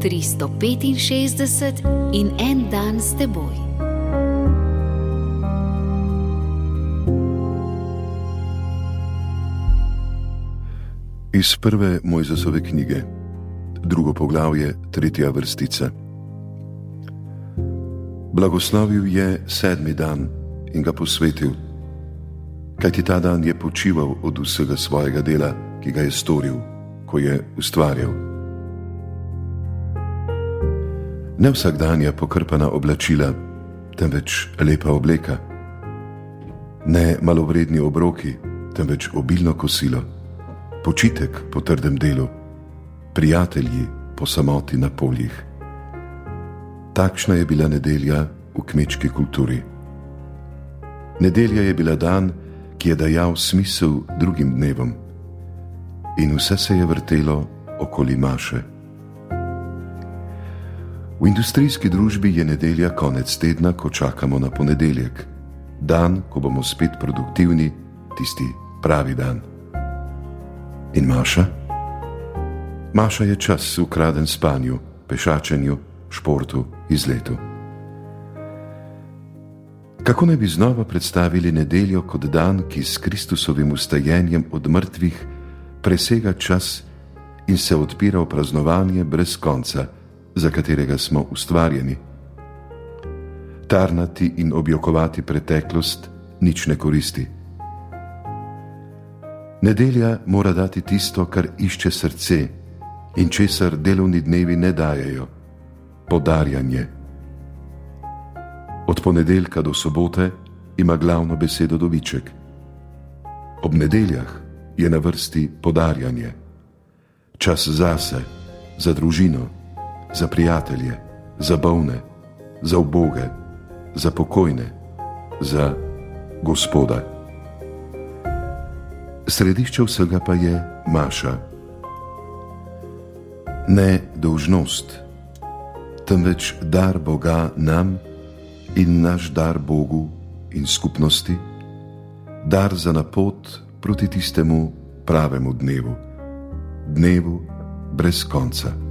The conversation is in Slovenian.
365 in en dan s teboj. Iz prve Mojzesove knjige, drugo poglavje, tretja vrstica. Blagoslovil je sedmi dan in ga posvetil, kajti ta dan je počival od vsega svojega dela, ki ga je storil, ko je ustvarjal. Ne vsakdanja pokrpana oblačila, temveč lepa obleka. Ne malovredni obroki, temveč obilno kosilo, počitek po trdem delu, prijatelji po samoti na poljih. Takšna je bila nedelja v kmečki kulturi. Nedelja je bila dan, ki je dajal smisel drugim dnevom, in vse se je vrtelo okoli Maše. V industrijski družbi je nedelja konec tedna, ko čakamo na ponedeljek, dan, ko bomo spet produktivni, tisti pravi dan. In Maša? Maša je čas ukraden spanju, pešačenju, športu, izletu. Kako naj bi znova predstavili nedeljo kot dan, ki s Kristusovim ustajenjem od mrtvih presega čas in se odpira v praznovanje brez konca? Za katerega smo ustvarjeni. Tarnati in objokovati preteklost nič ne koristi. Nedelja mora dati tisto, kar išče srce in česar delovni dnevi ne dajajo - podarjanje. Od ponedeljka do sobote ima glavno besedo dobiček. Ob nedeljah je na vrsti podarjanje, čas zase, za družino za prijatelje, za bolne, za uboge, za pokojne, za gospoda. Središče vsega pa je Maša. Ne dolžnost, temveč dar Boga nam in naš dar Bogu in skupnosti, dar za napot proti tistemu pravemu dnevu, dnevu brez konca.